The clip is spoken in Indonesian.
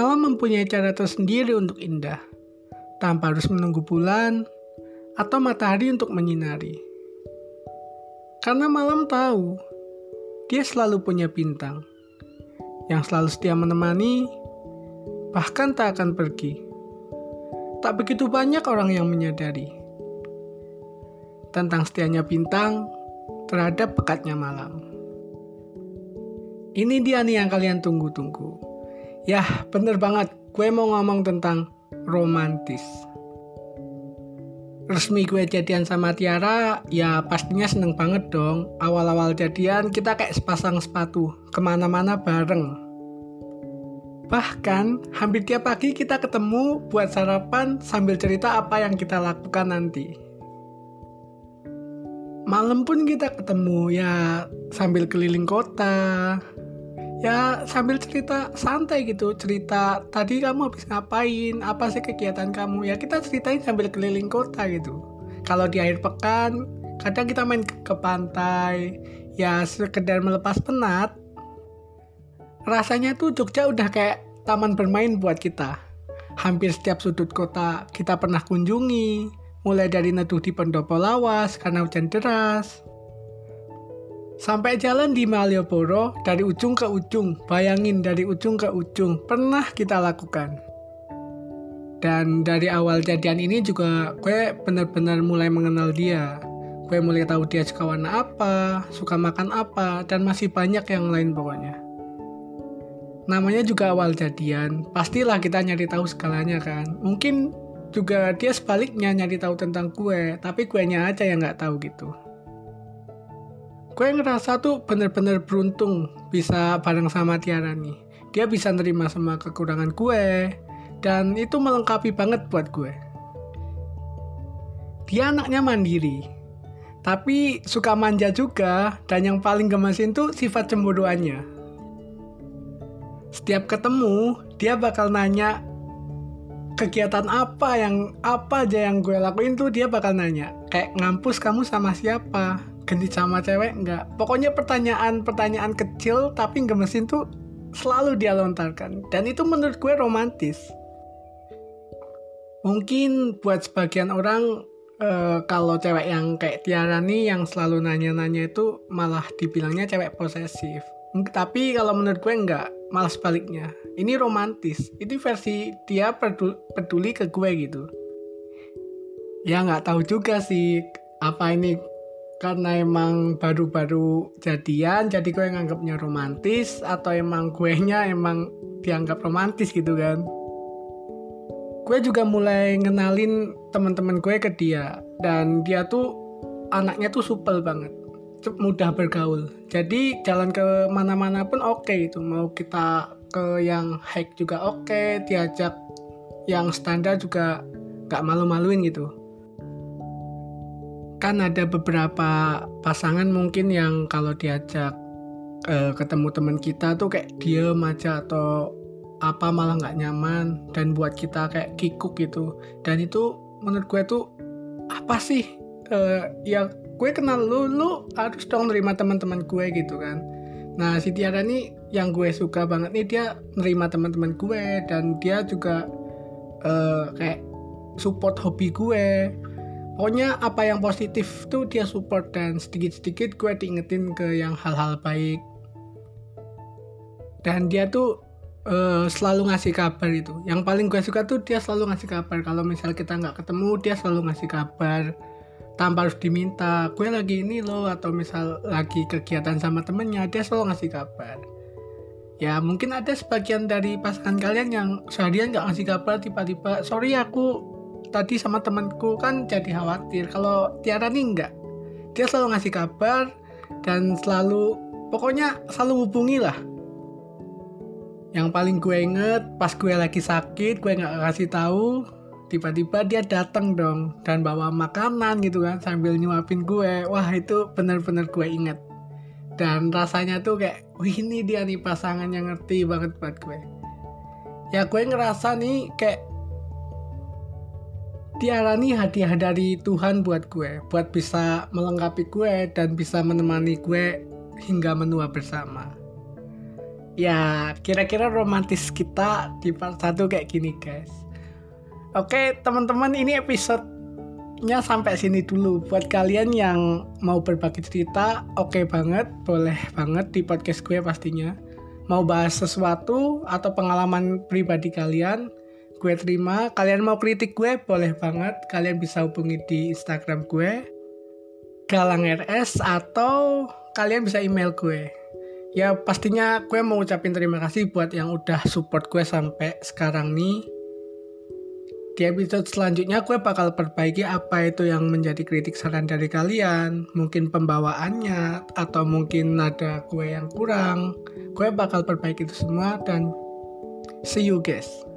Malam mempunyai cara tersendiri untuk indah, tanpa harus menunggu bulan atau matahari untuk menyinari. Karena malam tahu, dia selalu punya bintang yang selalu setia menemani, bahkan tak akan pergi. Tak begitu banyak orang yang menyadari tentang setianya bintang terhadap pekatnya malam. Ini dia nih yang kalian tunggu-tunggu. Yah, bener banget. Gue mau ngomong tentang romantis. Resmi gue jadian sama Tiara, ya pastinya seneng banget dong. Awal-awal jadian kita kayak sepasang sepatu, ke mana-mana bareng. Bahkan, hampir tiap pagi kita ketemu buat sarapan sambil cerita apa yang kita lakukan nanti. Malam pun kita ketemu ya sambil keliling kota, ya sambil cerita santai gitu. Cerita tadi kamu habis ngapain? Apa sih kegiatan kamu? Ya kita ceritain sambil keliling kota gitu. Kalau di akhir pekan kadang kita main ke pantai. Ya sekedar melepas penat. Rasanya tuh Jogja udah kayak taman bermain buat kita. Hampir setiap sudut kota kita pernah kunjungi. Mulai dari neduh di pendopo lawas karena hujan deras Sampai jalan di Malioboro dari ujung ke ujung, bayangin dari ujung ke ujung, pernah kita lakukan. Dan dari awal jadian ini juga gue benar-benar mulai mengenal dia. Gue mulai tahu dia suka warna apa, suka makan apa, dan masih banyak yang lain pokoknya. Namanya juga awal jadian, pastilah kita nyari tahu segalanya kan. Mungkin juga dia sebaliknya nyari tahu tentang gue, tapi gue nya aja yang nggak tahu gitu gue ngerasa tuh bener-bener beruntung bisa bareng sama Tiara nih. Dia bisa nerima semua kekurangan gue, dan itu melengkapi banget buat gue. Dia anaknya mandiri, tapi suka manja juga, dan yang paling gemesin tuh sifat cemburuannya. Setiap ketemu, dia bakal nanya kegiatan apa yang apa aja yang gue lakuin tuh dia bakal nanya kayak ngampus kamu sama siapa genit sama cewek enggak pokoknya pertanyaan-pertanyaan kecil tapi mesin tuh selalu dia lontarkan. Dan itu menurut gue romantis. Mungkin buat sebagian orang uh, kalau cewek yang kayak Tiara nih yang selalu nanya-nanya itu malah dibilangnya cewek posesif. Tapi kalau menurut gue enggak malah sebaliknya. Ini romantis. Ini versi dia peduli, peduli ke gue gitu. Ya nggak tahu juga sih apa ini karena emang baru-baru jadian jadi gue nganggapnya romantis atau emang gue nya emang dianggap romantis gitu kan. Gue juga mulai ngenalin teman-teman gue ke dia dan dia tuh anaknya tuh supel banget mudah bergaul. Jadi jalan ke mana-mana pun oke okay, itu mau kita ke yang hike juga oke okay, diajak yang standar juga gak malu-maluin gitu kan ada beberapa pasangan mungkin yang kalau diajak uh, ketemu teman kita tuh kayak diem aja atau apa malah nggak nyaman dan buat kita kayak kikuk gitu. Dan itu menurut gue tuh apa sih? Uh, ya gue kenal lu lu harus dong nerima teman-teman gue gitu kan. Nah si Tiara nih yang gue suka banget nih dia nerima teman-teman gue dan dia juga uh, kayak support hobi gue pokoknya apa yang positif tuh dia support dan sedikit-sedikit gue diingetin ke yang hal-hal baik. Dan dia tuh uh, selalu ngasih kabar itu. Yang paling gue suka tuh dia selalu ngasih kabar. Kalau misal kita nggak ketemu dia selalu ngasih kabar. Tanpa harus diminta gue lagi ini loh atau misal lagi kegiatan sama temennya dia selalu ngasih kabar. Ya mungkin ada sebagian dari pasangan kalian yang seharian nggak ngasih kabar tiba-tiba sorry aku tadi sama temanku kan jadi khawatir. Kalau Tiara nih enggak. Dia selalu ngasih kabar dan selalu pokoknya selalu hubungi lah. Yang paling gue inget pas gue lagi sakit gue nggak kasih tahu tiba-tiba dia datang dong dan bawa makanan gitu kan sambil nyuapin gue. Wah itu bener-bener gue inget. Dan rasanya tuh kayak wih ini dia nih pasangan yang ngerti banget buat gue. Ya gue ngerasa nih kayak Tiara nih hadiah dari Tuhan buat gue, buat bisa melengkapi gue dan bisa menemani gue hingga menua bersama. ya kira-kira romantis kita di part 1 kayak gini guys. Oke teman-teman ini episode-nya sampai sini dulu. Buat kalian yang mau berbagi cerita oke okay banget boleh banget di podcast gue pastinya. Mau bahas sesuatu atau pengalaman pribadi kalian gue terima. Kalian mau kritik gue boleh banget. Kalian bisa hubungi di instagram gue galang rs atau kalian bisa email gue. Ya pastinya gue mau ucapin terima kasih buat yang udah support gue sampai sekarang nih. Di episode selanjutnya gue bakal perbaiki apa itu yang menjadi kritik saran dari kalian. Mungkin pembawaannya atau mungkin ada gue yang kurang. Gue bakal perbaiki itu semua dan see you guys